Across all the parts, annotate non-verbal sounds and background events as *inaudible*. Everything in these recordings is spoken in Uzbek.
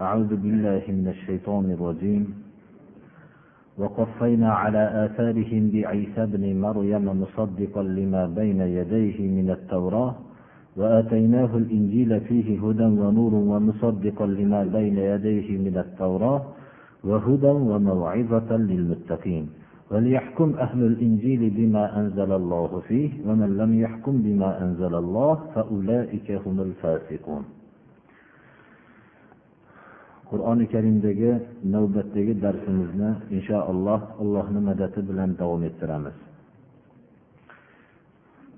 أعوذ بالله من الشيطان الرجيم. وقفينا على آثارهم بعيسى بن مريم مصدقا لما بين يديه من التوراة وآتيناه الإنجيل فيه هدى ونور ومصدقا لما بين يديه من التوراة وهدى وموعظة للمتقين. وليحكم أهل الإنجيل بما أنزل الله فيه ومن لم يحكم بما أنزل الله فأولئك هم الفاسقون. Qur'oni karimdagi navbatdagi darsimizni inshaalloh allohni madadi bilan davom ettiramiz.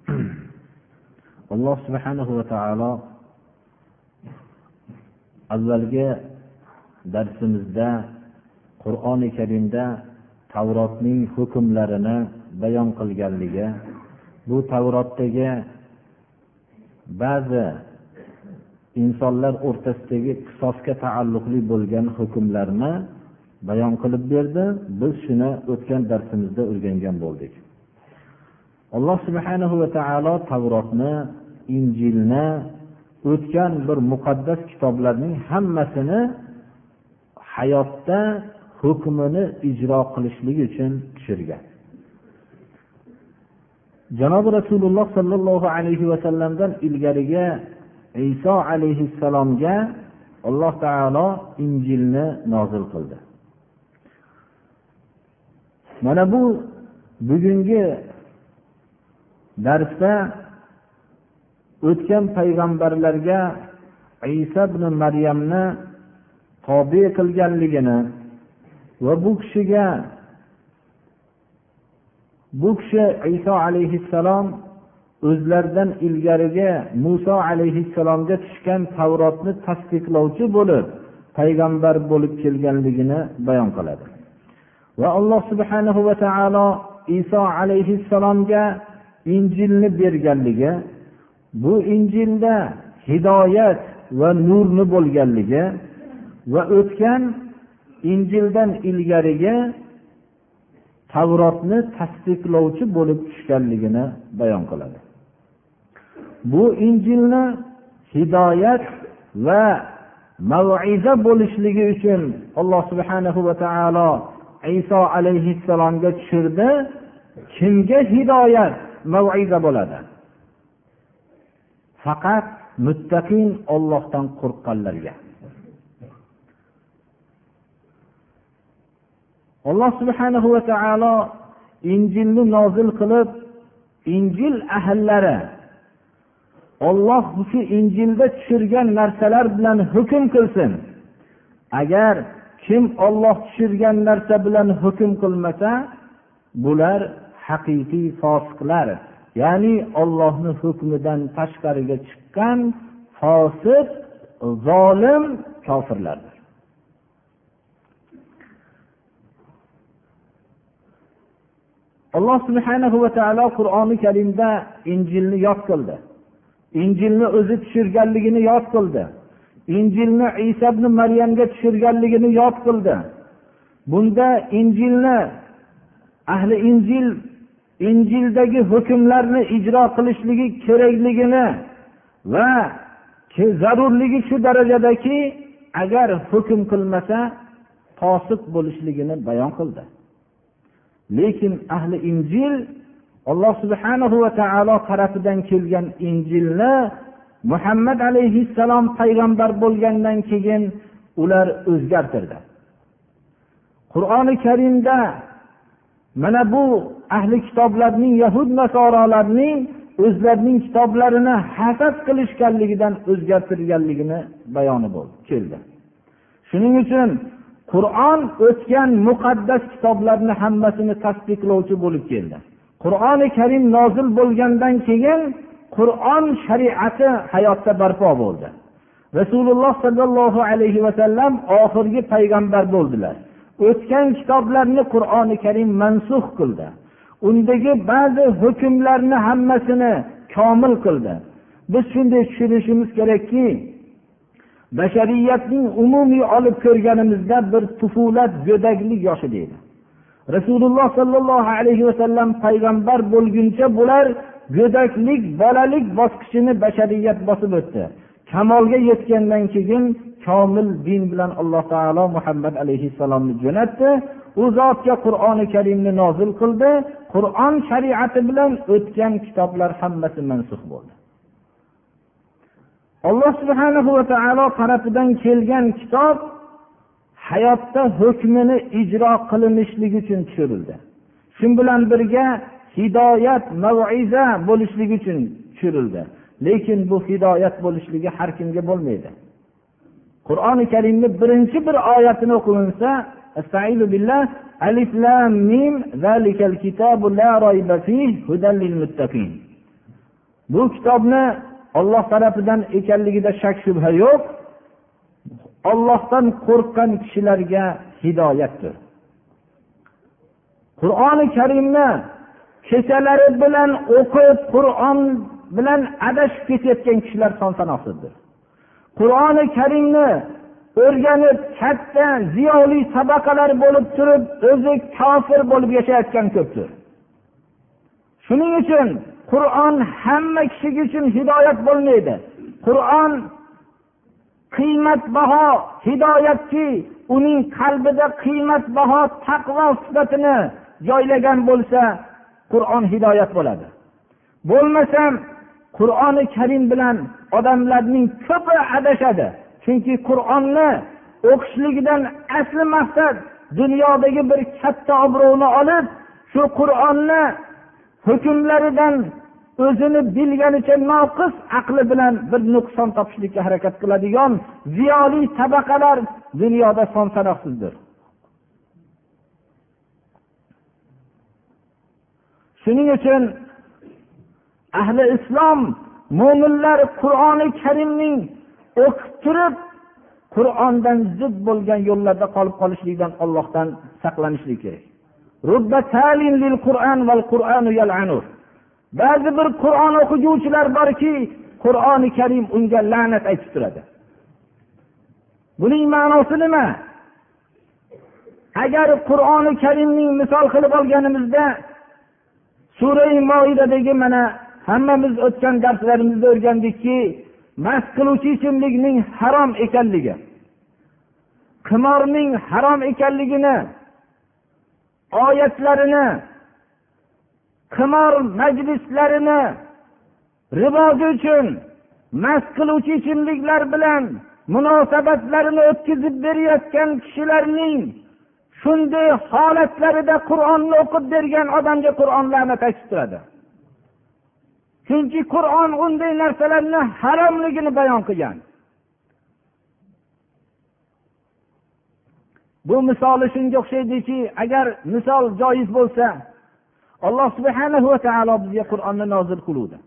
*clears throat* Alloh subhanahu va taolo avvalgi darsimizda qur'oni karimda tavrotning hukmlarini bayon qilganligi bu tavrotdagi ba'zi insonlar o'rtasidagi qisosga taalluqli bo'lgan hukmlarni bayon qilib berdi. Biz shuni o'tgan darsimizda o'rgangan bo'ldik. Alloh subhanahu va taolo tavrotni injilni o'tgan bir muqaddas kitoblarning hammasini hayotda hukmini ijro qilishlik uchun tushirgan. Janobi rasululloh sollallohu alayhi vasallamdan ilgariga iso alayhissalomga alloh taolo injilni nozil qildi. Mana bu bugungi darsda o'tgan payg'ambarlarga iso ibn maryamni tobe qilganligini va bu kishiga bu kishi iso alayhissalom o'zlaridan ilgarigi muso alayhissalomga tushgan tavrotni tasdiqlovchi bo'lib payg'ambar bo'lib kelganligini bayon qiladi. Va alloh subhanahu va taolo iso alayhissalomga injilni berganligi bu injilda hidoyat va nurni bo'lganligi va o'tgan injildan ilgarigi tavrotni tasdiqlovchi bo'lib tushganligini bayon qiladi. Bu injilni hidoyat va maviza bo'lishligi uchun alloh subhanahu va taolo iso alayhissalomga tushirdi. Kimga hidoyat maviza bo'ladi? Faqat muttaqin ollohdan qo'rqqanlarga. Alloh subhanahu va taolo injilni nozil qilib injil ahllari olloh shu injilda tushirgan narsalar bilan hukm qilsin. Agar kim olloh tushirgan narsa bilan hukm qilmasa bular haqiqiy fosiqlar. Ya'ni ollohni hukmidan tashqariga chiqqan fosiq zolim kofirlardir. Alloh subhanahu va taolo qur'oni karimda injilni yod qildi. Injilni o'zi tushirganligini yod qildi. Injilni iso ibn maryamga tushirganligini yod qildi. Bunda injilni ahli injil injildagi hukmlarni ijro qilishligi kerakligini va zarurligi shu darajadaki agar hukm qilmasa fosiq bo'lishligini bayon qildi. Lekin ahli injil alloh subhanahu va taolo tarafidan kelgan injilni muhammad alayhissalom payg'ambar bo'lgandan keyin ular o'zgartirdi. Qur'oni karimda mana bu ahli kitoblarning yahud nasorolarning o'zlarining kitoblarini hasad qilishganligidan o'zgartirganligini bayoni bo'ldi keldi. Shuning uchun qur'on o'tgan muqaddas kitoblarni hammasini tasdiqlovchi bo'lib keldi. Qur'oni karim nozil bo'lgandan keyin qur'on shariati hayotda barpo bo'ldi. Rasululloh sollallohu alayhi vasallam oxirgi payg'ambar bo'ldilar. O'tgan kitoblarni qur'oni karim mansux qildi. Undagi ba'zi hukmlarni hammasini komil qildi. Biz shunday tushunishimiz kerakki bashariyatning umumiy olib ko'rganimizda bir tufulat go'daklik yoshi deydi. Rasululloh sollallohu alayhi vasallam payg'ambar bo'lguncha bular go'daklik bolalik bosqichini bashariyat bosib o'tdi. Kamolga yetgandan keyin komil din bilan alloh taolo muhammad alayhissalomni jo'natdi. U zotga qur'oni karimni nozil qildi. Qur'on shariati bilan o'tgan kitoblar hammasi mansux bo'ldi. Alloh subhana va taolo tarafidan kelgan kitob hayotda hukmini ijro qilinishligi uchun tushirildi. Shu bilan birga hidoyat maviza bo'lishligi uchun tushirildi. Lekin bu hidoyat bo'lishligi har kimga bo'lmaydi. Qur'oni karimni birinchi bir oyatini o'qilinsa alif lam mim zalikal kitabu la rayba fih hudan lil muttaqin. Bu kitobni olloh tarafidan ekanligida shak shubha yo'q. Ollohdan qo'rqqan kishilarga hidoyatdir. Qur'oni karimni kechalari bilan o'qib qur'on bilan adashib ketayotgan kishilar son sanoqsizdir qur'oni karimni o'rganib katta ziyoli tabaqalar bo'lib turib o'zi kofir bo'lib yashayotgan ko'pdir. Shuning uchun qur'on hamma kishi uchun hidoyat bo'lmaydi. Qur'on qiymatbaho hidoyatki uning qalbida qiymatbaho taqvo sifatini joylagan bo'lsa qur'on hidoyat bo'ladi. Bo'lmasam qur'oni karim bilan odamlarning ko'pi adashadi. Chunki qur'onni o'qishligidan asli maqsad dunyodagi bir katta obro'ni olib shu qur'onni hukmlaridan o'zini bilganicha noqis aqli bilan bir nuqson topishlikka harakat qiladigan ziyoli tabaqalar dunyoda son sanoqsizdir. Shuning uchun ahli islom mo'minlar qur'oni karimning o'qib turib qur'ondan zid bo'lgan yo'llarda qolib qolishlikdan ollohdan saqlanishlik kerak. Ba'zi bir qur'on o'qiguvchilar borki qur'oni karim unga la'nat aytib turadi. Buning ma'nosi nima? Agar qur'oni karimning misol qilib olganimizda surai moidadagi mana hammamiz o'tgan darslarimizda o'rgandikki mast qiluvchi ichimlikning harom ekanligi qimorning harom ekanligini oyatlarini qimor majlislarini ribozi uchun mast qiluvchi ichimliklar bilan munosabatlarini o'tkazib berayotgan kishilarning shunday holatlarida qur'onni o'qib bergan odamga qur'on la'nat aytib turadi. Chunki qur'on unday narsalarni haromligini bayon qilgan. Bu misoli shunga o'xshaydiki agar misol joiz bo'lsa alloh subhana va taolo bizga qur'onni nozil qiluvdi.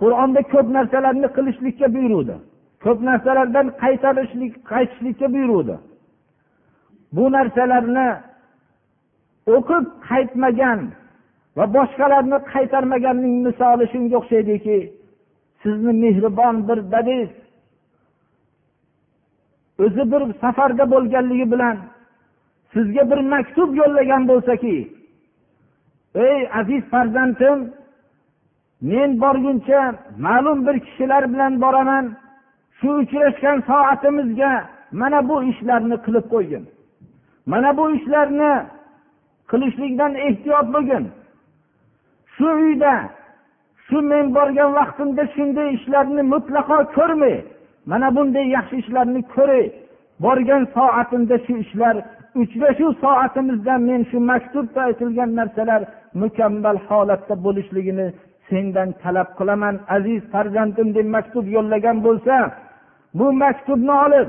Qur'onda ko'p narsalarni qilishlikka buyuruvdi. Ko'p narsalardan qaytarishlik qaytishlikka buyuruvdi. Bu narsalarni o'qib qaytmagan va boshqalarni qaytarmaganning misoli shunga o'xshaydiki sizni mehribon bir dadangiz o'zi bir safarda bo'lganligi bilan sizga bir maktub yo'llagan bo'lsaki ey aziz farzandim men borguncha ma'lum bir kishilar bilan boraman. Shu uchrashgan soatimizga mana bu ishlarni qilib qo'ygin. Mana bu ishlarni qilishlikdan ehtiyot bo'lgin. Shu uyda shu men borgan vaqtimda shunday ishlarni mutlaqo ko'rmay mana bunday yaxshi ishlarni ko'ray. Borgan soatimda shu ishlar uchrashuv soatimizda men shu maktubda aytilgan narsalar mukammal holatda bo'lishligini sendan talab qilaman aziz farzandim deb maktub yo'llagan bo'lsa bu maktubni olib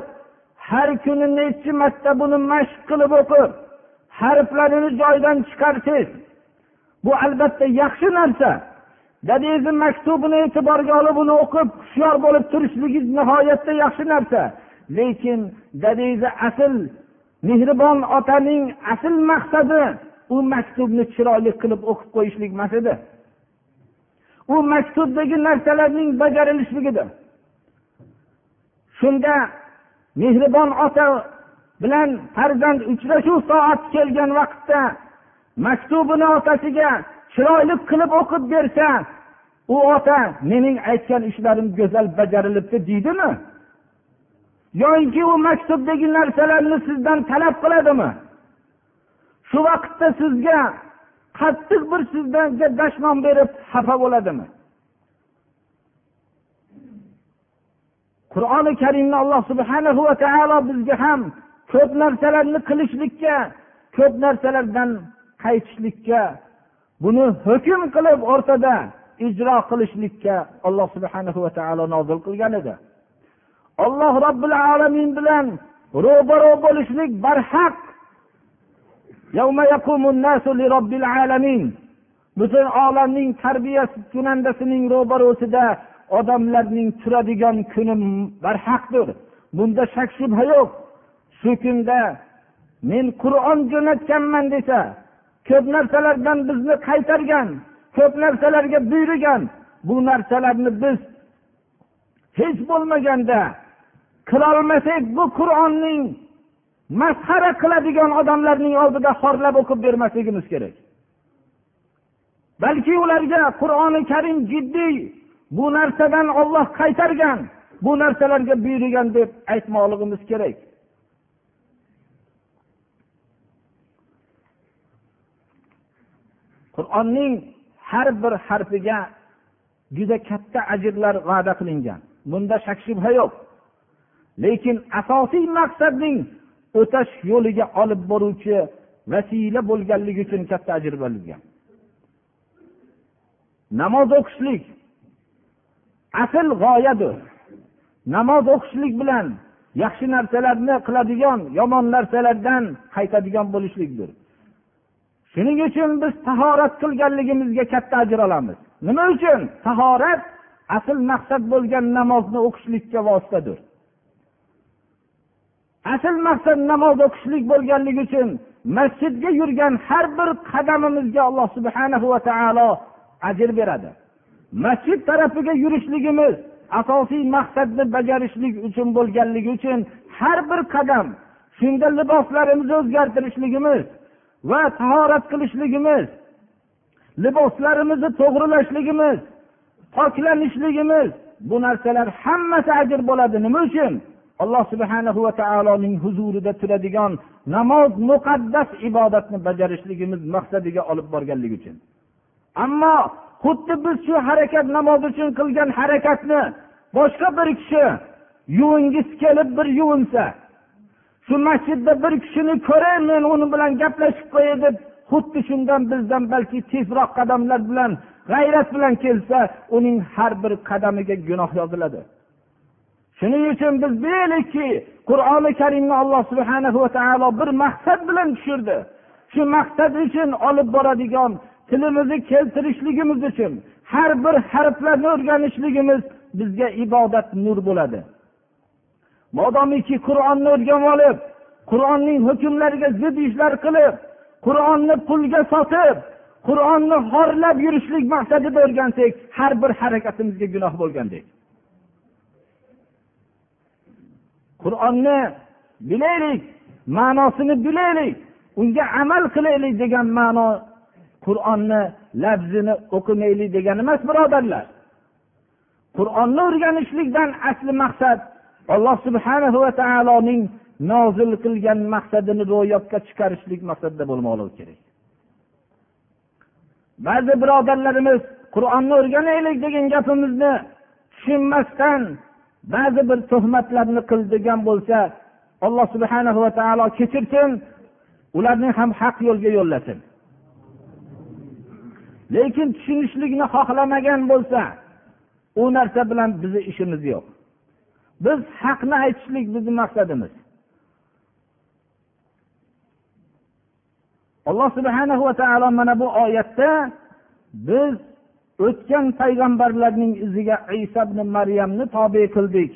har kuni nechi marta buni mashq qilib o'qib harflarini joyidan chiqarsangiz bu albatta yaxshi narsa. Dadangizni maktubini e'tiborga olib uni o'qib hushyor bo'lib turishligingiz nihoyatda yaxshi narsa. Lekin dadangizni asl mehribon otaning asl maqsadi u maktubni chiroyli qilib o'qib qo'yishlik emas edi. U maktubdagi narsalarning bajarilishligidir. Shunda mehribon ota bilan farzand uchrashuv soati kelgan vaqtda maktubini otasiga chiroyli qilib o'qib bersa u ota mening aytgan ishlarim go'zal bajarilibdi deydimi? Yoinki u maktubdagi narsalarni sizdan talab qiladimi? Shu vaqtda sizga qattiq bir sizga dashnom berib xafa bo'ladimi? Qur'oni karimni alloh subhana va taolo bizga ham ko'p narsalarni qilishlikka ko'p narsalardan qaytishlikka buni hukm qilib o'rtada ijro qilishlikka alloh subhana va taolo nozil qilgan edi. Alloh robbil alamin bilan ro'baro bo'lishlik barhaq butun olamning tarbiyasi kunandasining ro'barosida odamlarning turadigan kuni barhaqdir. Bunda shak shubha yo'q. Shu kunda men qur'on jo'natganman desa ko'p narsalardan bizni qaytargan ko'p narsalarga buyurgan bu narsalarni biz hech bo'lmaganda qilolmasak bu qur'onning masxara qiladigan odamlarning oldida xorlab o'qib bermasligimiz kerak. Balki ularga qur'oni karim jiddiy bu narsadan olloh qaytargan bu narsalarga buyurgan deb aytmoqligimiz kerak. Qur'onning har bir harfiga juda katta ajrlar va'da qilingan. Bunda shak shubha yo'q. Lekin asosiy maqsadning o'tash yo'liga olib boruvchi vasila bo'lganligi uchun katta ajr berilgan namoz o'qishlik asl g'oyadir. Namoz o'qishlik bilan yaxshi narsalarni qiladigan yomon narsalardan qaytadigan bo'lishlikdir. Shuning uchun biz tahorat qilganligimizga katta ajr olamiz. Nima uchun? Tahorat asl maqsad bo'lgan namozni o'qishlikka vositadir. Asl maqsad namoz o'qishlik bo'lganligi uchun masjidga yurgan har bir qadamimizga alloh subhana va taolo ajr beradi. Masjid tarafiga yurishligimiz asosiy maqsadni bajarishlik uchun bo'lganligi uchun har bir qadam shunda liboslarimizni o'zgartirishligimiz va tahorat qilishligimiz liboslarimizni to'g'rilashligimiz poklanishligimiz bu narsalar hammasi ajr bo'ladi nima uchun alloh subhana va taoloning huzurida turadigan namoz muqaddas ibodatni bajarishligimiz maqsadiga olib borganligi uchun. Ammo xuddi biz shu harakat namoz uchun qilgan harakatni boshqa bir kishi yuvingisi kelib bir yuvinsa shu masjidda bir kishini ko'ray men uni bilan gaplashib qo'yay deb xuddi shundan bizdan balki tezroq qadamlar bilan g'ayrat bilan kelsa uning har bir qadamiga gunoh yoziladi. Shuning uchun biz bilaylikki qur'oni karimni alloh subhana va taolo bir maqsad bilan tushirdi. Shu maqsad uchun olib boradigan tilimizni keltirishligimiz uchun har bir harflarni o'rganishligimiz bizga ibodat nur bo'ladi. Modomiki qur'onni o'rganib olib qur'onning hukmlariga zid ishlar qilib qur'onni pulga sotib qur'onni xorlab yurishlik maqsadida o'rgansak har bir harakatimizga gunoh bo'lgandek. Qur'onni bilaylik ma'nosini bilaylik unga amal qilaylik degan ma'no qur'onni lafzini o'qimaylik degani emas birodarlar. Qur'onni o'rganishlikdan asli maqsad alloh subhana va taoloning nozil qilgan maqsadini ro'yobga chiqarishlik maqsadida bo'lmoqligi kerak. Ba'zi birodarlarimiz qur'onni o'rganaylik degan gapimizni tushunmasdan ba'zi bir tuhmatlarni qildigan bo'lsa alloh subhana va taolo kechirsin ularni ham haq yo'lga yo'llasin. Lekin tushunishlikni xohlamagan bo'lsa u narsa bilan bizni ishimiz yo'q. Biz haqni aytishlik bizni maqsadimiz. Alloh subhana va taolo mana bu oyatda biz o'tgan payg'ambarlarning iziga iso ibn maryamni tobe qildik.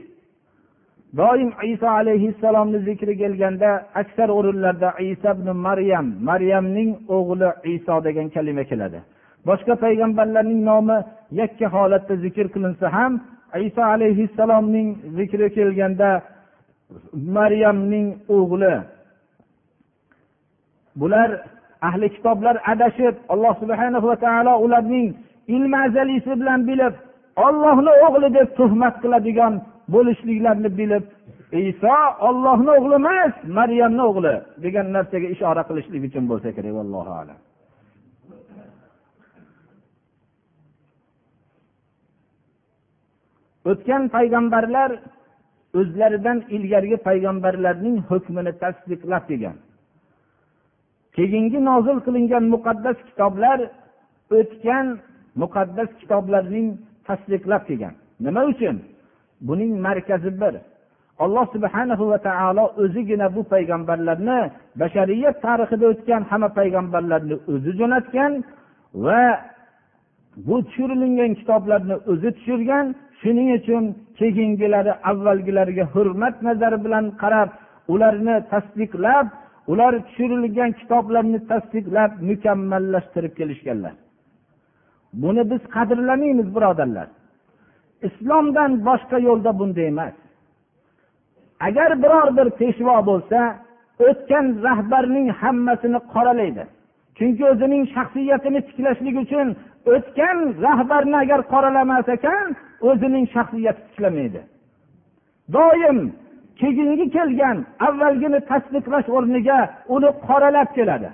Doim iso alayhissalomni zikri kelganda aksar o'rinlarda iso ibn maryam maryamning o'g'li iso degan kalima keladi. Boshqa payg'ambarlarning nomi yakka holatda zikr qilinsa ham iso alayhissalomning zikri kelganda maryamning o'g'li. Bular ahli kitoblar adashib alloh subhana va taolo ularning ilmi azalisi bilan bilib ollohni o'g'li deb tuhmat qiladigan bo'lishliklarini bilib iso ollohni o'g'li emas maryamni o'g'li degan narsaga ishora qilishlik uchun bo'lsa kerak allohu alam. O'tgan payg'ambarlar o'zlaridan ilgargi payg'ambarlarning hukmini tasdiqlab kelgan. Keyingi nozil qilingan muqaddas kitoblar o'tgan muqaddas kitoblarning tasdiqlab kelgan. Nima uchun? Buning markazi bir. Alloh subhana va taolo o'zigina bu payg'ambarlarni bashariyat tarixida o'tgan hamma payg'ambarlarni o'zi jo'natgan va bu tushirilgan kitoblarni o'zi tushirgan. Shuning uchun keyingilari avvalgilariga hurmat nazari bilan qarab ularni tasdiqlab ular tushirilgan kitoblarni tasdiqlab mukammallashtirib kelishganlar. Buni biz qadrlamaymiz birodarlar. Islomdan boshqa yo'lda bunday emas. Agar biror bir peshvo bo'lsa o'tgan rahbarning hammasini qoralaydi. Chunki o'zining shaxsiyatini tiklashlik uchun o'tgan rahbarni agar qoralamas ekan o'zining shaxsiyati tiklamaydi. Doim keyingi kelgan avvalgini tasdiqlash o'rniga uni qoralab keladi.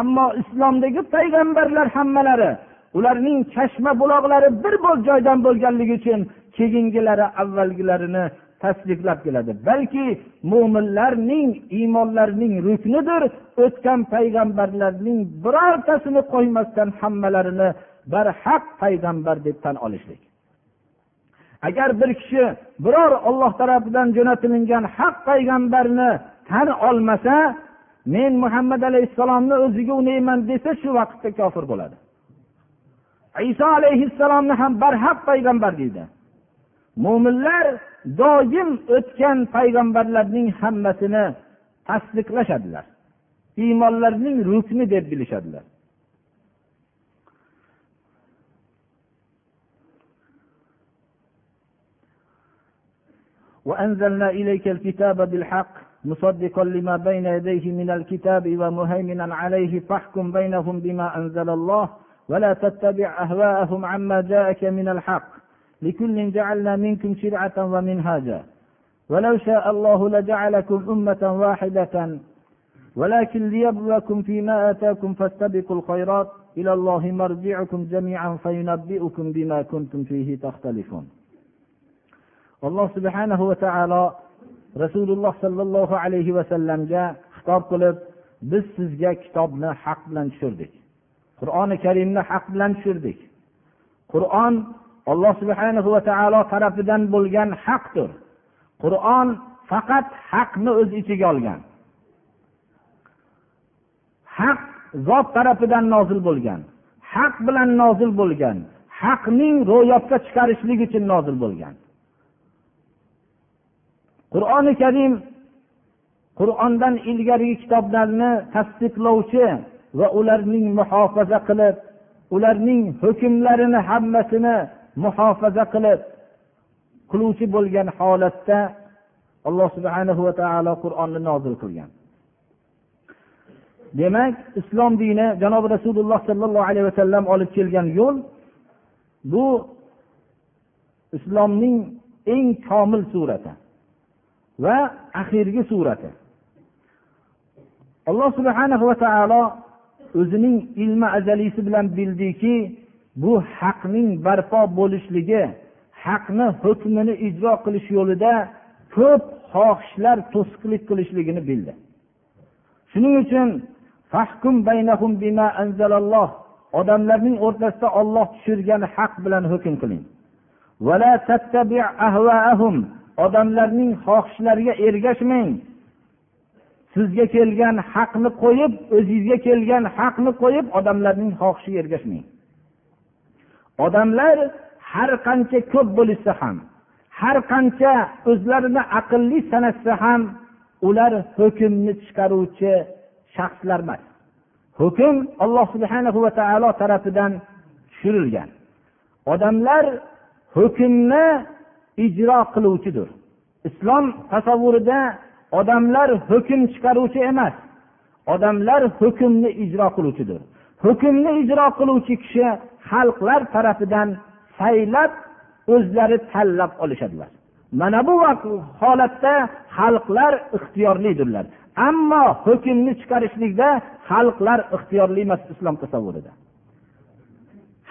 Ammo islomdagi payg'ambarlar hammalari ularning chashma buloqlari bir bo'l joydan bo'lganligi uchun keyingilari avvalgilarini tasdiqlab keladi. Balki mo'minlarning iymonlarining ruknidir o'tgan payg'ambarlarning birortasini qo'ymasdan hammalarini barhaq payg'ambar deb tan olishlik. Agar bir kishi biror olloh tarafidan jo'natilingan haq payg'ambarni tan olmasa men muhammad alayhissalomni o'ziga unayman desa shu vaqtda kofir bo'ladi. iso alayhissalomni ham barhaq payg'ambar deydi mo'minlar doim o'tgan payg'ambarlarning hammasini tasdiqlashadilar iymonlarning rukni deb bilishadilar وأنزلنا إليك الكتاب بالحق مصدقا لما بين يديه من الكتاب ومهيمنا عليه فاحكم بينهم بما أنزل الله ولا تتبع أهواءهم عما جاءك من الحق. لكل جعلنا منكم شرعة ومنهاجا. ولو شاء الله لجعلكم أمة واحدة. ولكن ليبلوكم فيما آتاكم فاستبقوا الخيرات. إلى الله مرجعكم جميعا فينبئكم بما كنتم فيه تختلفون. alloh subhanahu va taolo rasululloh sollallohu alayhi vasallamga xitob qilib biz sizga kitobni haq bilan tushirdik. Qur'oni karimni haq bilan tushirdik. Qur'on alloh subhanahu va taolo tarafidan bo'lgan haqdir. Qur'on faqat haqni o'z ichiga olgan. Haq zot tarafidan nozil bo'lgan. Haq bilan nozil bo'lgan. Haqning ro'yobga chiqarishlik uchun nozil bo'lgan. Qur'oni karim qur'ondan ilgarigi kitoblarni tasdiqlovchi va ularning muhofaza qilib ularning hukmlarini hammasini muhofaza qilib qiluvchi bo'lgan holatda alloh subhana va taolo qur'onni nozil qilgan. Demak islom dini janobi rasululloh sollallohu alayhi vasallam olib kelgan yo'l bu islomning eng komil surati va oxirgi surati. Alloh subhana va taolo o'zining ilmi azaliysi bilan bildiki bu haqning barpo bo'lishligi haqni hukmini ijro qilish yo'lida ko'p xohishlar to'sqinlik qilishligini bildi. Shuning uchun odamlarning o'rtasida olloh tushirgan haq bilan hukm qiling. Odamlarning xohishlariga ergashmang. Sizga kelgan haqni qo'yib o'zingizga kelgan haqni qo'yib odamlarning xohishiga ergashmang. Odamlar har qancha ko'p bo'lishsa ham har qancha o'zlarini aqlli sanashsa ham ular hukmni chiqaruvchi shaxslar emas. Hukm alloh subhana va taolo tarafidan tushirilgan. Odamlar hukmni ijro qiluvchidir. Islom tasavvurida odamlar hukm chiqaruvchi emas. Odamlar hukmni ijro qiluvchidir. Hukmni ijro qiluvchi kishi xalqlar tarafidan saylab o'zlari tanlab olishadilar. Mana bu holatda xalqlar ixtiyorlidirlar. Ammo hukmni chiqarishlikda xalqlar ixtiyorli emas islom tasavvurida.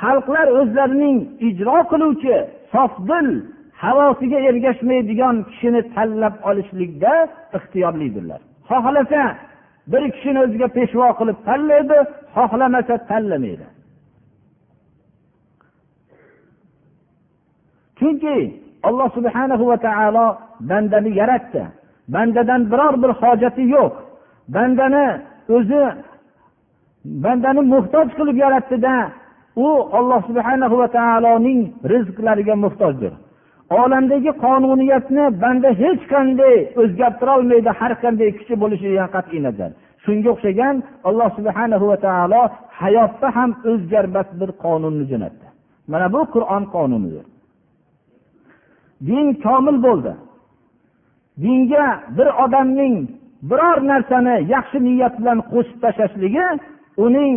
Xalqlar o'zlarining ijro qiluvchi sofdil havosiga ergashmaydigan kishini tanlab olishlikda ixtiyorlidirlar. Xohlasa bir kishini o'ziga peshvo qilib tanlaydi xohlamasa tanlamaydi. Chunki alloh subhana va taolo bandani yaratdi. Bandadan biror bir hojati yo'q. Bandani o'zi bandani muhtoj qilib yaratdida u olloh subhanahu va taoloning rizqlariga muhtojdir. Olamdagi qonuniyatni banda hech qanday o'zgartirolmaydi har qanday kuchi bo'lishidan qat'iy nazar. Shunga o'xshagan alloh subhana va taolo hayotda ham o'zgarmas bir qonunni jo'natdi. Mana bu qur'on qonunidir. Din komil bo'ldi. Dinga bir odamning biror narsani yaxshi niyat bilan qo'shib tashlashligi uning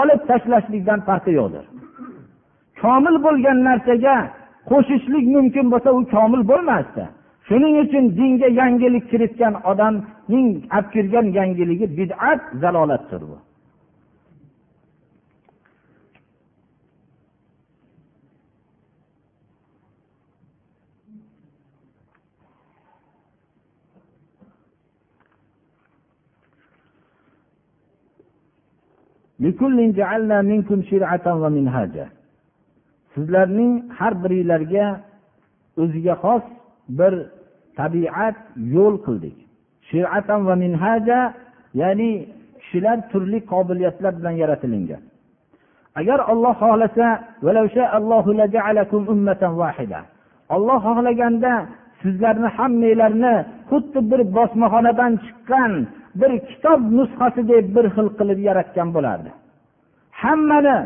olib tashlashlikdan farqi yo'qdir. Komil bo'lgan narsaga qo'shishlik mumkin bo'lsa u komil bo'lmasdi. Shuning uchun dinga yangilik kiritgan odamning olib kirgan yangiligi bid'at zalolatdir bu. Sizlarning har biringlarga o'ziga xos bir tabiat yo'l qildik. Shiratan va minhaja ya'ni kishilar turli qobiliyatlar bilan yaratilingan. Agar olloh xohlasa olloh xohlaganda sizlarni hammanglarni xuddi bir bosmaxonadan chiqqan bir kitob nusxasidek bir xil qilib yaratgan bo'lardi. Hammani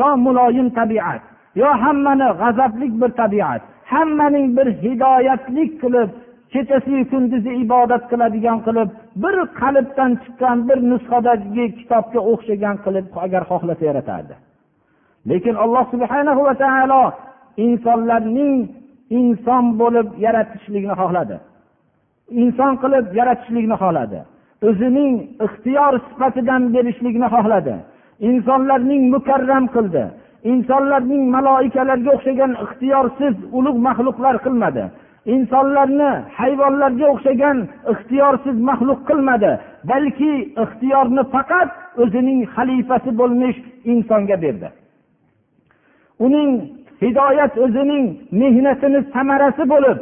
yo muloyim tabiat yo hammani g'azablik bir tabiat hammaning bir hidoyatlik qilib kechasiyu kunduzi ibodat qiladigan qilib bir qalbdan chiqqan bir nusxadagi kitobga o'xshagan qilib agar xohlasa yaratardi. Lekin alloh subhana va taolo insonlarning inson bo'lib yaratishlikni xohladi. Inson qilib yaratishlikni xohladi. O'zining ixtiyor sifatidan berishlikni xohladi. Insonlarning mukarram qildi. Insonlarning maloikalarga o'xshagan ixtiyorsiz ulug' maxluqlar qilmadi. Insonlarni hayvonlarga o'xshagan ixtiyorsiz maxluq qilmadi. Balki ixtiyorni faqat o'zining xalifasi bo'lmish insonga berdi. Uning hidoyat o'zining mehnatini samarasi bo'lib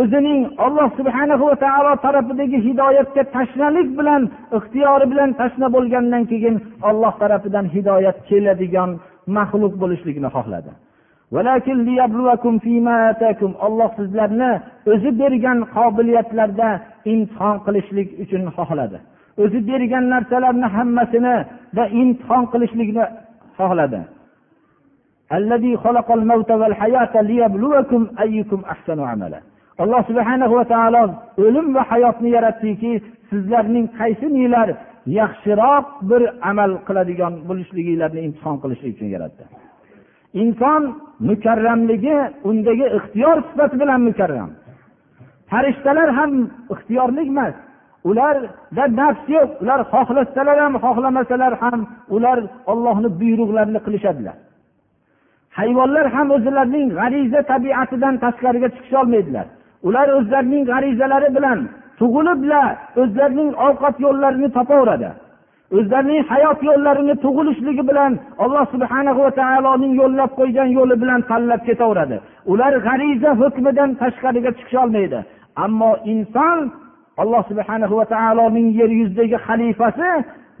o'zining alloh subhana va taolo tarafidagi hidoyatga tashnalik bilan ixtiyori bilan tashna bo'lgandan keyin olloh tarafidan hidoyat keladigan maxluq bo'lishlikni xohladi. Olloh sizlarni o'zi bergan qobiliyatlarda imtihon qilishlik uchun xohladi. O'zi bergan narsalarni hammasini va imtihon qilishlikni xohladi. Alloh subhanahu va taolo o'lim va hayotni yaratdiki sizlarning qaysi qaysininglar yaxshiroq bir amal qiladigan bo'lishliginglarni imtihon qilishlik uchun yaratdi. Inson mukarramligi undagi ixtiyor sifati bilan mukarram. Farishtalar ham ixtiyorli emas ularda nafs yo'q ular xohlasalar ham xohlamasalar ham ular ollohni buyruqlarini qilishadilar. Hayvonlar ham o'zlarining g'ariza tabiatidan tashqariga chiqisholmaydilar. Ular o'zlarining g'arizalari bilan tug'ilibla o'zlarining ovqat yo'llarini topaveradi. O'zlarining hayot yo'llarini tug'ilishligi bilan alloh subhana va taoloning yo'llab qo'ygan yo'li bilan tanlab ketaveradi. Ular g'ariza hukmidan tashqariga chiqisholmaydi ammo inson alloh subhana va taoloning yer yuzidagi xalifasi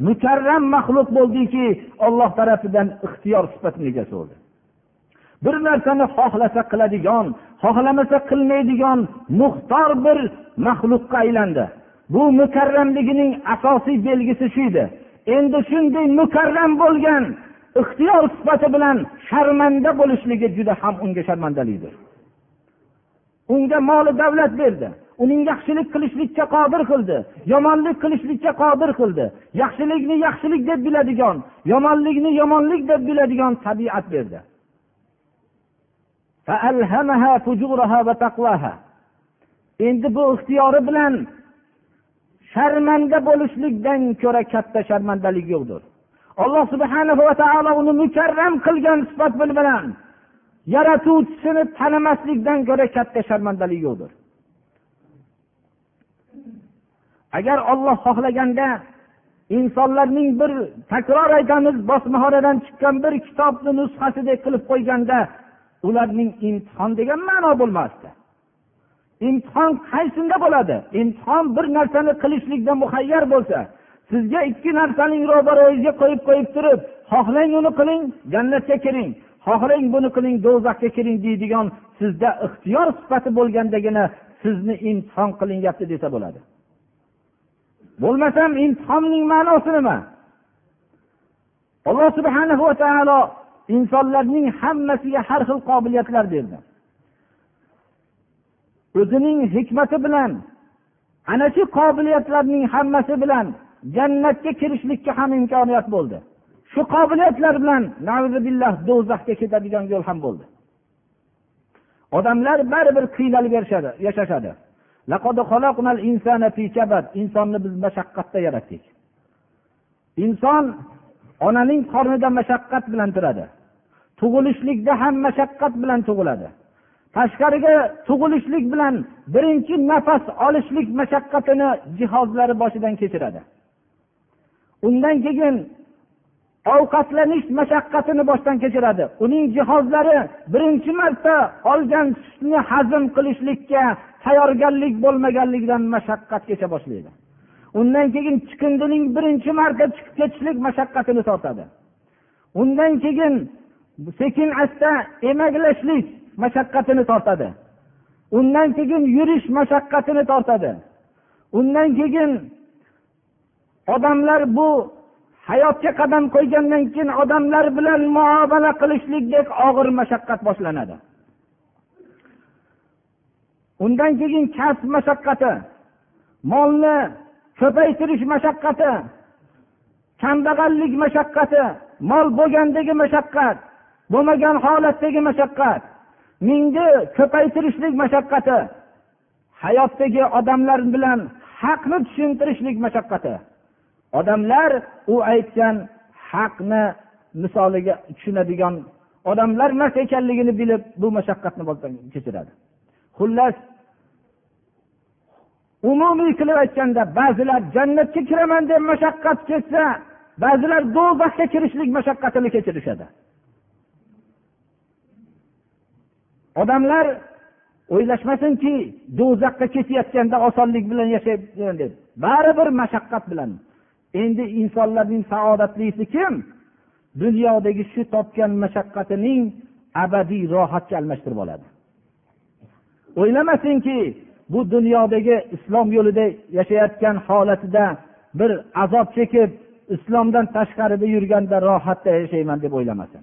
mukarram maxluq bo'ldiki olloh tarafidan ixtiyor sifatini egasi bo'ldi bir narsani xohlasa qiladigan xohlamasa qilmaydigan muxtor bir maxluqqa aylandi. Bu mukarramligining asosiy belgisi shu edi. Endi shunday mukarram bo'lgan ixtiyor sifati bilan sharmanda bo'lishligi juda ham unga sharmandalikdir unga moli davlat berdi. Uning yaxshilik qilishlikka qodir qildi. Yomonlik qilishlikka qodir qildi. Yaxshilikni yaxshilik deb biladigan yomonlikni yomonlik deb biladigan tabiat berdi. Endi bu ixtiyori bilan sharmanda bo'lishlikdan ko'ra katta sharmandalik yo'qdir alloh subhana va taolo uni mukarram qilgan sifat bilan yaratuvchisini tanimaslikdan ko'ra katta sharmandalik yo'qdir agar olloh xohlaganda insonlarning bir takror aytamiz bosmaxonadan chiqqan bir kitobni nusxasidek qilib qo'yganda ularning imtihon degan ma'no bo'lmasdi. Imtihon qaysinda bo'ladi? Imtihon bir narsani qilishlikda muhayyar bo'lsa sizga ikki narsaning ro'barangizga qo'yib qo'yib turib xohlang uni qiling jannatga kiring. Xohlang buni qiling do'zaxga kiring deydigan sizda ixtiyor sifati bo'lgandagina sizni imtihon qilinyapti desa bo'ladi. Bo'lmasam imtihonning ma'nosi nima? Alloh subhana va taolo insonlarning hammasiga har xil qobiliyatlar berdi. O'zining hikmati bilan ana shu qobiliyatlarning hammasi bilan jannatga kirishlikka ham imkoniyat bo'ldi. Shu qobiliyatlar bilan billah do'zaxga ketadigan yo'l ham bo'ldi. Odamlar baribir qiynalib yashashadi. Insonni biz mashaqqatda yaratdik. Inson onaning qornida mashaqqat bilan turadi. Tug'ilishlikda ham mashaqqat bilan tug'iladi. Tashqariga tug'ilishlik bilan birinchi nafas olishlik mashaqqatini jihozlari boshidan kechiradi. Undan keyin ovqatlanish mashaqqatini boshdan kechiradi. Uning jihozlari birinchi marta olgan sutni hazm qilishlikka tayyorgarlik bo'lmaganligidan mashaqqat kecha boshlaydi. Undan keyin chiqindining birinchi marta chiqib ketishlik mashaqqatini tortadi. Undan keyin sekin asta emaklashlik mashaqqatini tortadi. Undan keyin yurish mashaqqatini tortadi. Undan keyin odamlar bu hayotga qadam qo'ygandan keyin odamlar bilan muomala qilishlikdek og'ir mashaqqat boshlanadi. Undan keyin kasb mashaqqati molni ko'paytirish mashaqqati kambag'allik mashaqqati mol bo'lgandagi mashaqqat bo'lmagan holatdagi mashaqqat mingni ko'paytirishlik mashaqqati hayotdagi odamlar bilan haqni tushuntirishlik mashaqqati. Odamlar u aytgan haqni misoliga tushunadigan odamlar emas ekanligini bilib bu mashaqqatni kechiradi. Xullas umumiy qilib aytganda ba'zilar jannatga kiraman deb mashaqqat ketsa ba'zilar do'zaxga kirishlik mashaqqatini kechirishadi. Odamlar o'ylashmasinki do'zaxga ketayotganda osonlik bilan yashayman deb baribir mashaqqat bilan. Endi insonlarning saodatlisi kim? Dunyodagi shu topgan mashaqqatining abadiy rohatga almashtirib oladi. O'ylamasinki bu dunyodagi islom yo'lida yashayotgan holatida bir azob chekib islomdan tashqarida yurganda rohatda yashayman deb o'ylamasin.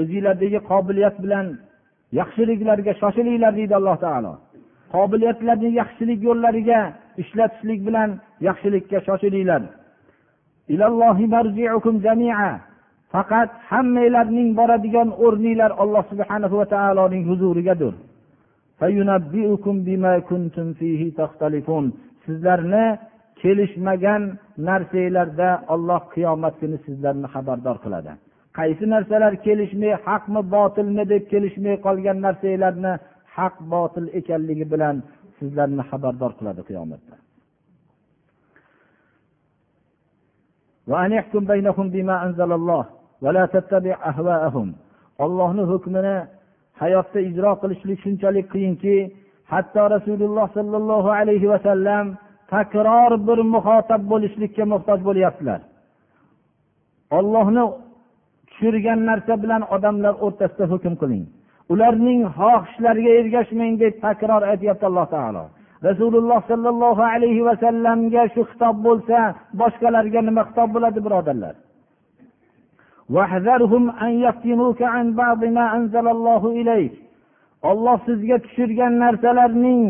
O'zinglardagi qobiliyat bilan yaxshiliklarga shoshilinglar deydi alloh taolo. Qobiliyatlarni yaxshilik yo'llariga ishlatishlik bilan yaxshilikka shoshilinglar. Faqat hammanglarning boradigan o'rninglar alloh subhana va taoloning huzurigadir. Sizlarni kelishmagan narsanglarda olloh qiyomat kuni sizlarni xabardor qiladi. Qaysi narsalar kelishmay haqmi botilmi deb kelishmay qolgan narsanglarni haq botil ekanligi bilan sizlarni xabardor qiladi qiyomatda. Ollohni hukmini hayotda ijro qilishlik shunchalik qiyinki hatto rasululloh sollallohu alayhi vasallam takror bir muhotab bo'lishlikka muhtoj bo'lyaptilar. Ollohni tushirgan narsa bilan odamlar o'rtasida hukm qiling. Ularning xohishlariga ergashmang deb takror aytyapti alloh taolo. Rasululloh sollallohu alayhi vasallamga shu xitob bo'lsa boshqalarga nima xitob bo'ladi birodarlar? Olloh sizga tushirgan narsalarning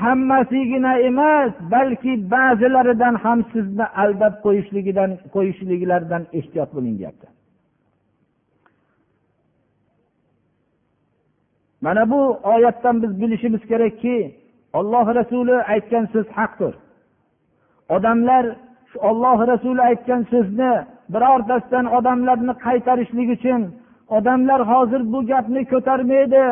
hammasigina emas balki ba'zilaridan ham sizni aldab qo'yishligidan qo'yishliklaridan ehtiyot bo'ling deyapti. Mana bu oyatdan biz bilishimiz kerakki olloh rasuli aytgan so'z haqdir. Odamlar olloh rasuli aytgan so'zni birortasidan odamlarni qaytarishlik uchun odamlar hozir bu gapni ko'tarmaydi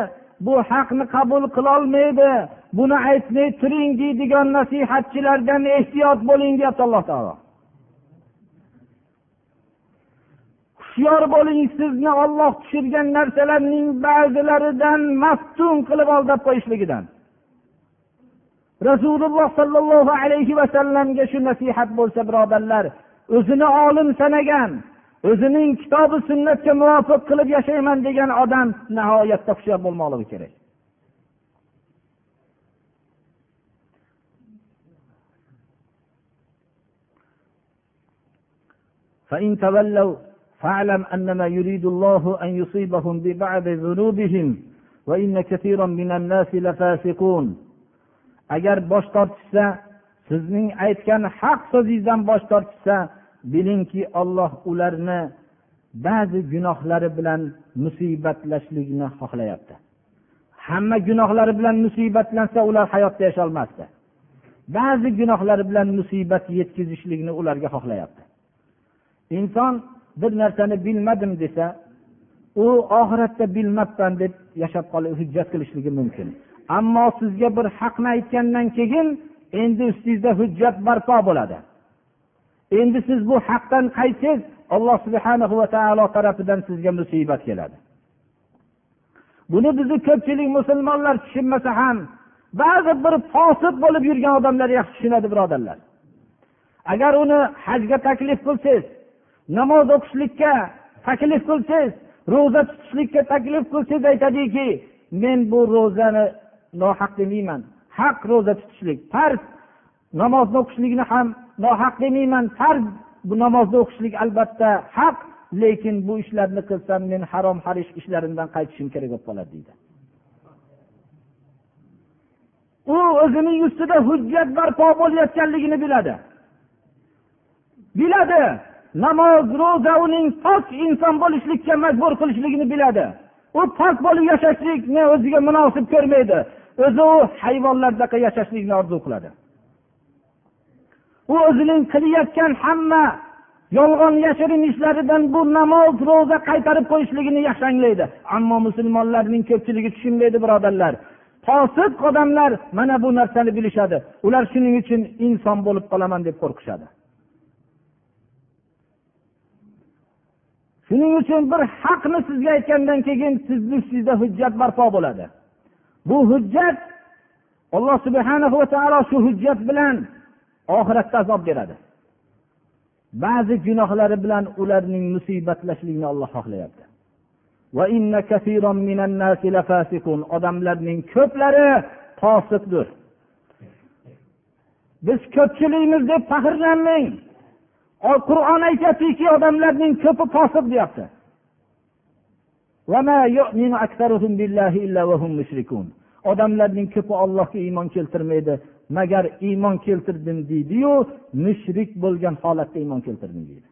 bu haqni qabul qilolmaydi buni aytmay turing deydigan nasihatchilardan ehtiyot bo'ling deyapti alloh taolo. hushyor bo'ling sizni olloh tushirgan narsalarning ba'zilaridan maftun qilib aldab qo'yishligidan rasululloh sollallohu alayhi vasallamga shu nasihat bo'lsa birodarlar o'zini olim sanagan o'zining kitobi sunnatga muvofiq qilib yashayman degan odam nihoyatda hushyor bo'lmoqligi kerak فإن تولوا فاعلم أنما يريد الله أن يصيبهم ببعض ذنوبهم وإن كثيرا من الناس لفاسقون agar bosh tortishsa sizning aytgan haq so'zingizdan bosh tortishsa bilingki olloh ularni ba'zi gunohlari bilan musibatlashlikni xohlayapti hamma gunohlari bilan musibatlansa ular hayotda yasholmasdi ba'zi gunohlari bilan musibat yetkazishlikni ularga xohlayapti inson bir narsani bilmadim desa u oxiratda bilmabman deb yashab qolib hujjat qilishligi mumkin. Ammo sizga bir haqni aytgandan keyin endi ustingizda hujjat barpo bo'ladi. Endi siz bu haqdan qaytsangiz alloh subhana va taolo tarafidan sizga musibat keladi. Buni bizni ko'pchilik musulmonlar tushunmasa ham ba'zi bir fosiq bo'lib yurgan odamlar yaxshi tushunadi birodarlar. Agar uni hajga taklif qilsangiz namoz o'qishlikka taklif qilsangiz ro'za tutishlikka taklif qilsangiz aytadiki men bu ro'zani nohaq demayman. Haq ro'za tutishlik farz. Namozni o'qishlikni ham nohaq demayman farz. Bu namozni o'qishlik albatta haq lekin bu ishlarni qilsam men harom harish ishlarimdan qaytishim kerak bo'lib qoladi deydi. U o'zining ustida hujjat barpo bo'layotganligini biladi. Biladi. Namoz ro'za uning pok inson bo'lishlikka majbur qilishligini biladi. U pok bo'lib yashashlikni o'ziga munosib ko'rmaydi o'zi u hayvonlardaqa yashashlikni orzu qiladi. U o'zining qilayotgan hamma yolg'on yashirin ishlaridan bu namoz ro'za qaytarib qo'yishligini yaxshi anglaydi ammo musulmonlarning ko'pchiligi tushunmaydi birodarlar. Fosiq odamlar mana bu narsani bilishadi. Ular shuning uchun inson bo'lib qolaman deb qo'rqishadi. Shuning uchun bir haqni sizga aytgandan keyin sizni ustingizda hujjat barpo bo'ladi. Bu hujjat alloh subhana va taolo shu hujjat bilan oxiratda azob beradi. Ba'zi gunohlari bilan ularning musibatlashligini olloh xohlayapti. Odamlarning ko'plari fosiqdir. Biz ko'pchilikmiz deb faxrlanmang. Qur'on aytyaptiki odamlarning ko'pi fosiq deyapti. Odamlarning ko'pi ollohga iymon keltirmaydi. Magar iymon keltirdim deydiyu mushrik bo'lgan holatda iymon keltirdim deydi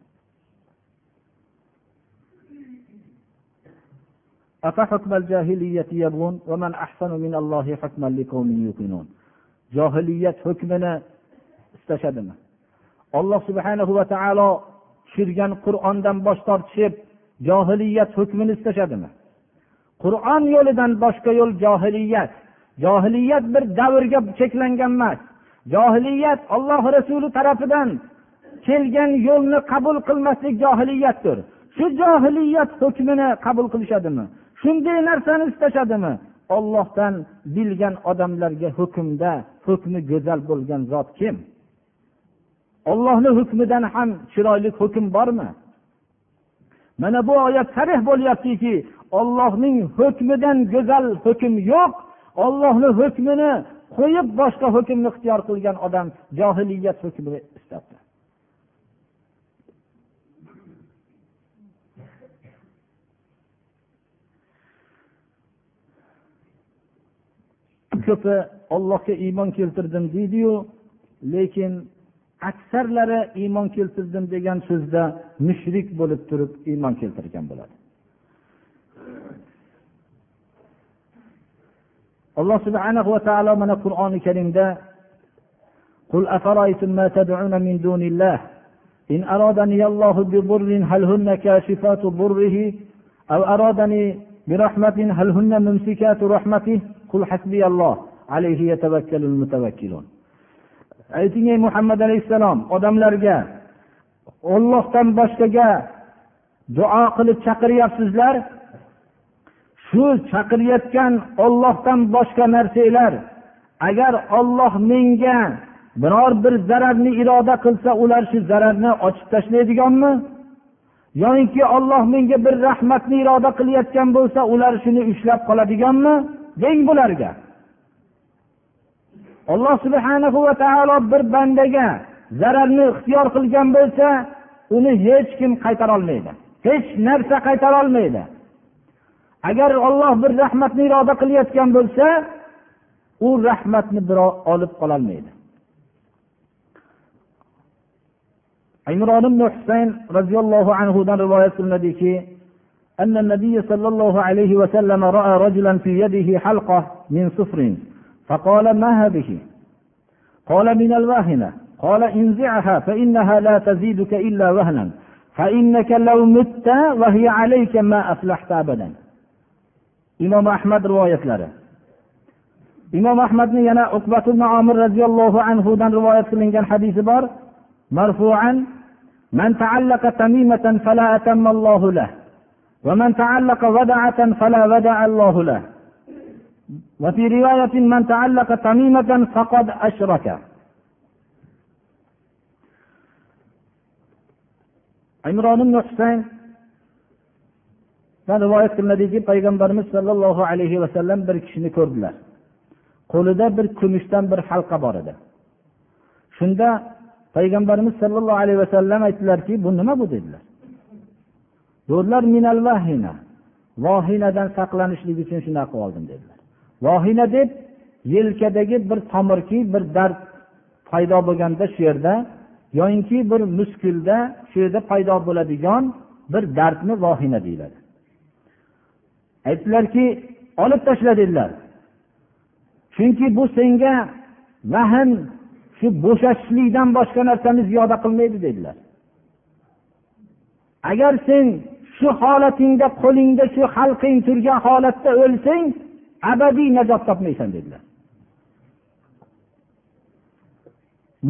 johiliyat hukmini istashadimi? Alloh subhanahu va taolo tushirgan qur'ondan bosh tortishib johiliyat hukmini istashadimi? Qur'on yo'lidan boshqa yo'l johiliyat. Johiliyat bir davrga cheklangan emas. Johiliyat olloh rasuli tarafidan kelgan yo'lni qabul qilmaslik johiliyatdir. Shu johiliyat hukmini qabul qilishadimi? Shunday narsani istashadimi? Ollohdan bilgan odamlarga hukmda hukmi go'zal bo'lgan zot kim? Ollohni hukmidan ham chiroyli hukm bormi? Mana bu oyat sarih bo'lyaptiki ollohning hukmidan go'zal hukm yo'q ollohni hukmini qo'yib boshqa hukmni ixtiyor qilgan odam johiliyat hukmini istabdi. Ko'pi ollohga iymon keltirdim deydiyu lekin aksarlari iymon keltirdim degan so'zda mushrik bo'lib turib iymon keltirgan bo'ladi alloh subhanahu va taolo mana qur'oni karimda قل أفرأيتم ما تدعون من دون الله إن أرادني الله بضر هل هن كاشفات ضره أو أرادني برحمة هل هن ممسكات رحمته قل حسبي الله عليه يتوكل المتوكلون ayting ey muhammad alayhissalom odamlarga ollohdan boshqaga duo qilib chaqiryapsizlar? Shu chaqirayotgan ollohdan boshqa narsalar agar olloh menga biror bir zararni iroda qilsa ular shu zararni ochib tashlaydiganmi yoinki olloh menga bir rahmatni iroda qilayotgan bo'lsa ular shuni ushlab qoladiganmi? Deng bularga. alloh subhanahu va taolo bir bandaga zararni ixtiyor qilgan bo'lsa uni hech kim qaytarolmaydi hech narsa qaytarolmaydi agar olloh bir rahmatni iroda qilayotgan bo'lsa u rahmatni birov olib qololmaydi imron ibn husayn roziyallohu anhudan rivoyat qilinadiki أن النبي صلى الله عليه وسلم رأى رجلا في يده حلقة من صفر فقال ما هذه؟ قال من الواهنة. قال انزعها فإنها لا تزيدك إلا وهنا. فإنك لو مت وهي عليك ما أفلحت أبدا. imom ahmad rivoyatlari imom ahmadni yana uqbat amir roziyallohu anhudan rivoyat qilingan hadisi bor marfuan من تعلق تميمة فلا أتم الله له ومن تعلق ودعة فلا ودع الله له. وفي رواية من تعلق تميمة فقد أشرك عمران بن حسين rivoyat qilinadiki payg'ambarimiz sollallohu alayhi vasallam bir kishini ko'rdilar qo'lida bir kumushdan bir halqa bor edi shunda payg'ambarimiz sollallohu alayhi vasallam aytdilarki bu nima bu dedilar dedilar minal vahina vohinadan saqlanishlik uchun shunaqa qilib oldim dedilar vohina deb yelkadagi bir tomirki bir dard paydo bo'lganda shu yerda yoyinki bir muskulda shu yerda paydo bo'ladigan bir dardni vohina deyiladi. Aytdilarki olib tashla dedilar chunki bu senga vahm shu bo'shashishlikdan boshqa narsani ziyoda qilmaydi dedilar. Agar sen shu holatingda qo'lingda shu halqing turgan holatda o'lsang abadiy najot topmaysan dedilar.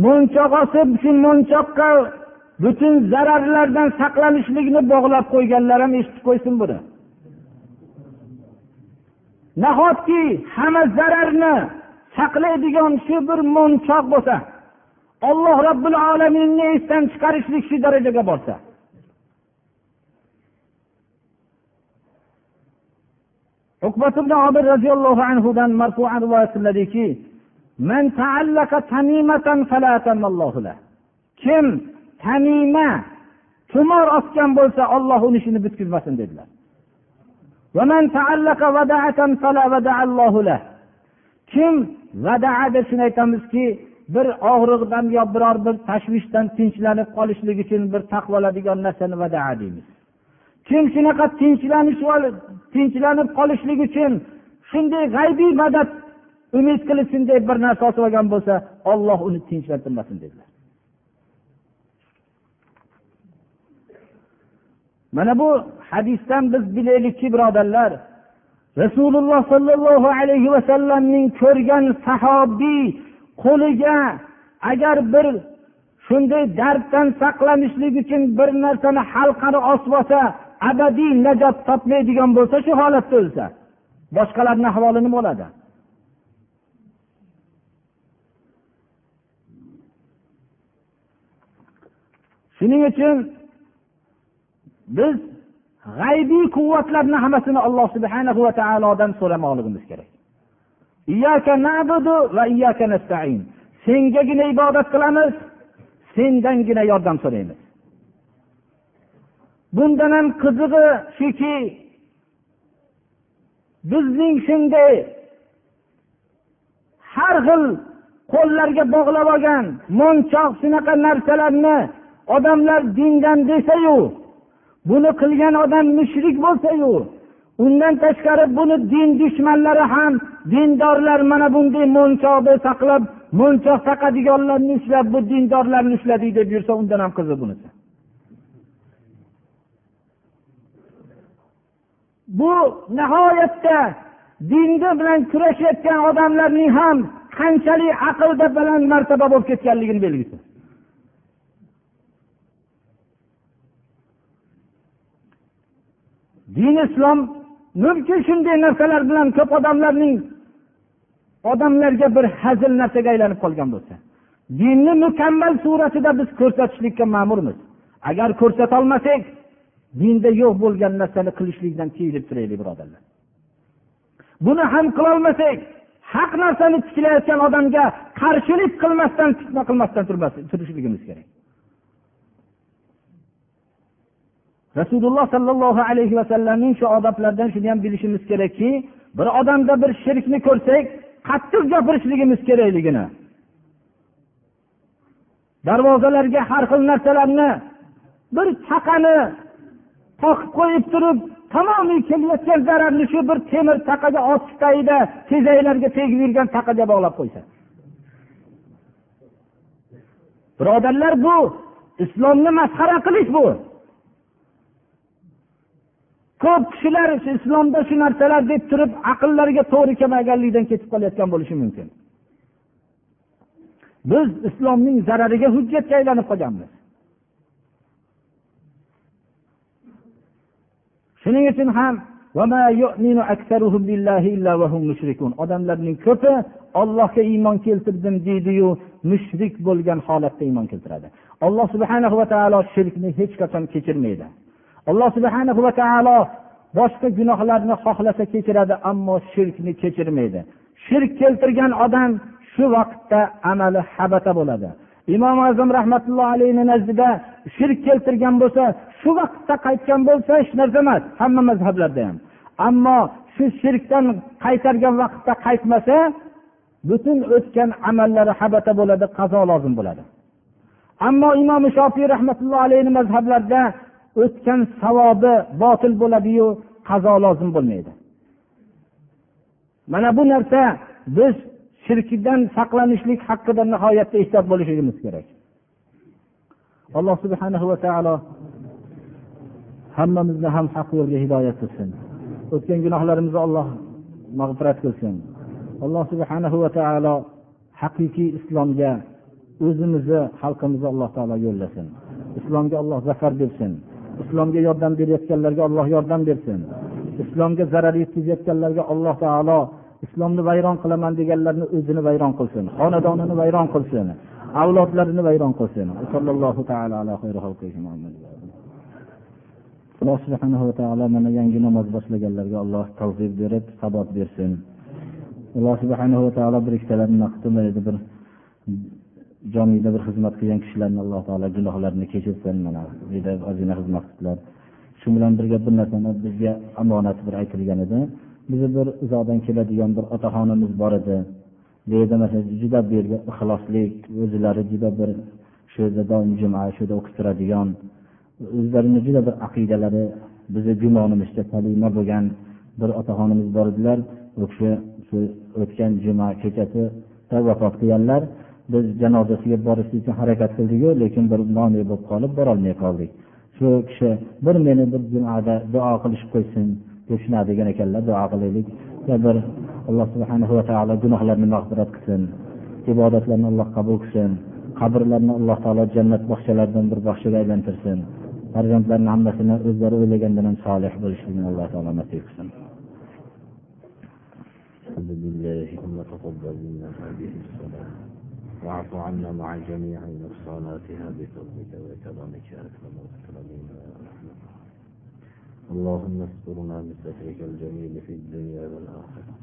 Mo'nchoq osib shu mo'nchoqqa butun zararlardan saqlanishlikni bog'lab qo'yganlar ham eshitib qo'ysin buni. Nahotki hamma zararni saqlaydigan shu bir mo'nchoq bo'lsa olloh robbil olaminni esdan chiqarishlik shu darajaga borsa? Roziyallohu anhudan marfuan rivoyat qilinadiki kim tamima tumor osgan bo'lsa olloh uni ishini bitkazmasin dedilar. Kim vadaa deb shuni aytamizki bir og'riqdan yo biror bir tashvishdan tinchlanib qolishlik uchun bir taqvoladigan narsani vadaa deymiz. Kim shunaqa tinchlanish tinchlanib qolishlik uchun shunday g'aybiy madad umid qilib shunday bir narsa osib olgan bo'lsa olloh uni tinchlantirmasin dedilar. Mana bu hadisdan biz bilaylikki birodarlar rasululloh sollallohu alayhi vasallamning ko'rgan sahobiy qo'liga agar bir shunday darddan saqlanishlik uchun bir narsani halqani osib olsa abadiy najot topmaydigan bo'lsa shu holatda o'lsa. Boshqalarni ahvoli nima bo'ladi? Shuning uchun biz g'aybiy quvvatlarni hammasini alloh subhana va taolodan so'ramoqligimiz kerak. Sengagina ibodat qilamiz sendangina yordam so'raymiz. Bundan ham qizig'i shuki bizning shunday har xil qo'llarga bog'lab olgan monchoq shunaqa narsalarni odamlar dindan desayu buni qilgan odam mushrik bo'lsayu undan tashqari buni din dushmanlari ham dindorlar mana bunday mo'nchoqni saqlab mo'nchoq taqadiganlarni ushlab bu dindorlarni ushladik deb yursa undan ham qiziq bunisi. Bu nihoyatda dinni bilan kurashayotgan odamlarning ham qanchalik aqlda baland martaba bo'lib ketganligini belgisi. Din islom mumkin shunday narsalar bilan ko'p odamlarning odamlarga bir hazil narsaga aylanib qolgan bo'lsa dinni mukammal suratida biz ko'rsatishlikka ma'murmiz. Agar ko'rsatolmasak dinda yo'q bo'lgan narsani qilishlikdan tiyilib turaylik birodarlar. Buni ham qilolmasak haq narsani tiklayotgan odamga qarshilik qilmasdan fitna qilmasdan turishligimiz kerak. Rasululloh sollallohu alayhi vasallamning shu odoblaridan shuni ham bilishimiz kerakki bir odamda bir shirkni ko'rsak qattiq gapirishligimiz kerakligini darvozalarga har xil narsalarni bir taqani qoqib qo'yib turib tamomiy kelayotgan zararni shu bir temir taqaga otib tagida tezaklarga tegib yurgan taqaga bog'lab qo'ysa. Birodarlar bu islomni masxara qilish bu. Ko'p kishilar islomda shu narsalar deb turib aqllariga to'g'ri kelmaganlikdan ketib qolayotgan bo'lishi mumkin. Biz islomning zarariga hujjatga aylanib qolganmiz. Shuning uchun ham odamlarning ko'pi ollohga iymon keltirdim deydiyu mushrik bo'lgan holatda iymon keltiradi. Alloh subhana va taolo shirkni hech qachon kechirmaydi. Alloh subhana va taolo boshqa gunohlarni xohlasa kechiradi ammo shirkni kechirmaydi. Shirk keltirgan odam shu vaqtda amali habata bo'ladi. Imom azam rahmatulloh alayhi nazdida shirk keltirgan bo'lsa shu vaqtda qaytgan bo'lsa hech narsa emas hamma mazhablarda ham. Ammo shu shirkdan qaytargan vaqtda qaytmasa butun o'tgan amallari habata bo'ladi qazo lozim bo'ladi. Ammo imom shofiy rahmatulloh alayhi mazhablarida o'tgan savobi botil bo'ladiyu qazo lozim bo'lmaydi. Mana bu narsa biz shirkdan saqlanishlik haqida nihoyatda ehtiyot bo'lishligimiz kerak. Alloh subhanahu va taolo hammamizni ham haq yo'lga hidoyat qilsin. O'tgan gunohlarimizni alloh mag'firat qilsin. Alloh subhanahu va taolo haqiqiy islomga o'zimizni xalqimizni alloh taolo yo'llasin. Islomga alloh zafar bersin. Islomga yordam berayotganlarga alloh yordam bersin. Islomga zarar yetkazayotganlarga alloh taolo islomni vayron qilaman deganlarni o'zini vayron qilsin xonadonini vayron qilsin avlodlarini vayron qilsin. Alloh subhana va taolo mana yangi namoz boshlaganlarga alloh tavfiq berib sabot bersin. Alloh subhanahu va taolo bir ikkitalarni qilmaydi bir jomiyda bir xizmat qilgan kishilarni alloh taolo gunohlarini kechirsin mana juda ozgina xizmat qildilar shu bilan birga bir narsani bizga omonat bir aytilgan edi. Bizni bir uzoqdan keladigan bir otaxonimiz bor edi. Bu yerda masalan juda bu yerga ixloslik o'zlari juda bir shu yerda doim juma shu yerda o'qib turadigan o'zlarini juda bir aqidalari bizni gumonimizcha kalima bo'lgan bir otaxonimiz bor edilar. U kishi shu o'tgan juma kechasida vafot qilganlar. Biz janozasiga borish uchun harakat qildiku lekin bir mone bo'lib qolib borolmay qoldik. Shu kishi bir meni bir jumada duo qilishib qo'ysin deb shunaqa degan ekanlar duo qilaylik bir alloh subhana va taolo gunohlarni mag'firat qilsin ibodatlarni alloh qabul qilsin qabrlarni alloh taolo jannat bog'chalaridan bir bog'chaga aylantirsin farzandlarni hammasini o'zlari o'ylagandan ham solih bo'lishligini alloh taolo nasib qilsin الحمد لله ثم تقبل منا هذه الصلاة واعف عنا مع جميع نقصاناتها بفضلك وكرمك يا اكرم الاكرمين اللهم استرنا بسترك الجميل في الدنيا والآخرة.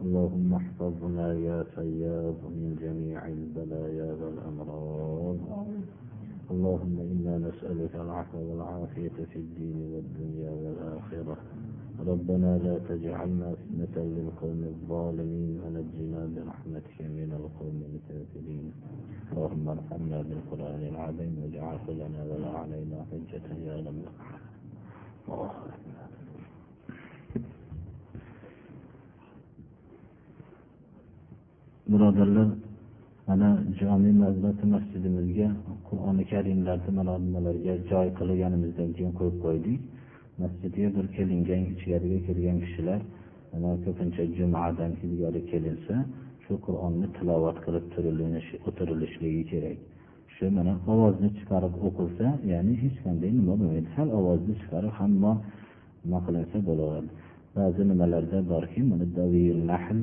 اللهم احفظنا يا فياض من جميع البلايا والأمراض. اللهم إنا نسألك العفو والعافية في الدين والدنيا والآخرة. ربنا لا تجعلنا فتنة للقوم الظالمين ونجنا برحمتك من القوم الكافرين اللهم ارحمنا بالقرآن العظيم واجعله لنا ولا علينا حجة يا رب الله birodarlar mana jome mazrati masjidimizga qur'oni karimlarni mana nimalarga joy qilganimizdan keyin qo'yib qo'ydik Masjidga bir kelingan ichkariga kirgan kishilar mana ko'pincha jumadan ilgari kelinsa shu qur'onni tilovat qilib o'tirilishligi kerak. Shu mana ovozni chiqarib o'qilsa ya'ni hech qanday nima bo'lmaydi. Sal ovozni chiqarib hamma nima qilinsa bo'laveradi. Ba'zi nimalarda borki mana nahl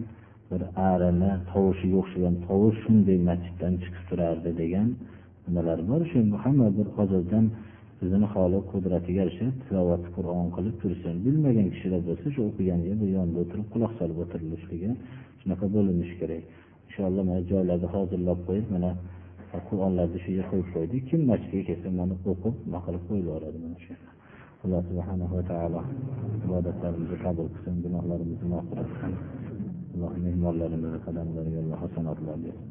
bir arini tovushiga o'xshagan tovush shunday masjiddan chiqib turardi degan nimalar bor. Shu hamma bir hozirdan o'zini holi qudratiga yarasha tilovat qur'on qilib tursin bilmagan kishilar bo'lsa shu o'qiganga bu yonida o'tirib quloq solib o'tirilishligi shunaqa bo'linishi kerak. Inshaalloh mana joylarni hozirlab qo'yib mana qur'onlarni shu yerga qo'yib qo'ydik. Kim masjidga kelsa mana o'qib nima qilib qo'yilaveradi mana shu alloh subhanahu va taolo ibodatlarimizni qabul qilsin gunohlarimizni mag'firat qilsin. Alloh mehmonlarimizni qadamlariga alloh hasanotlar bersin.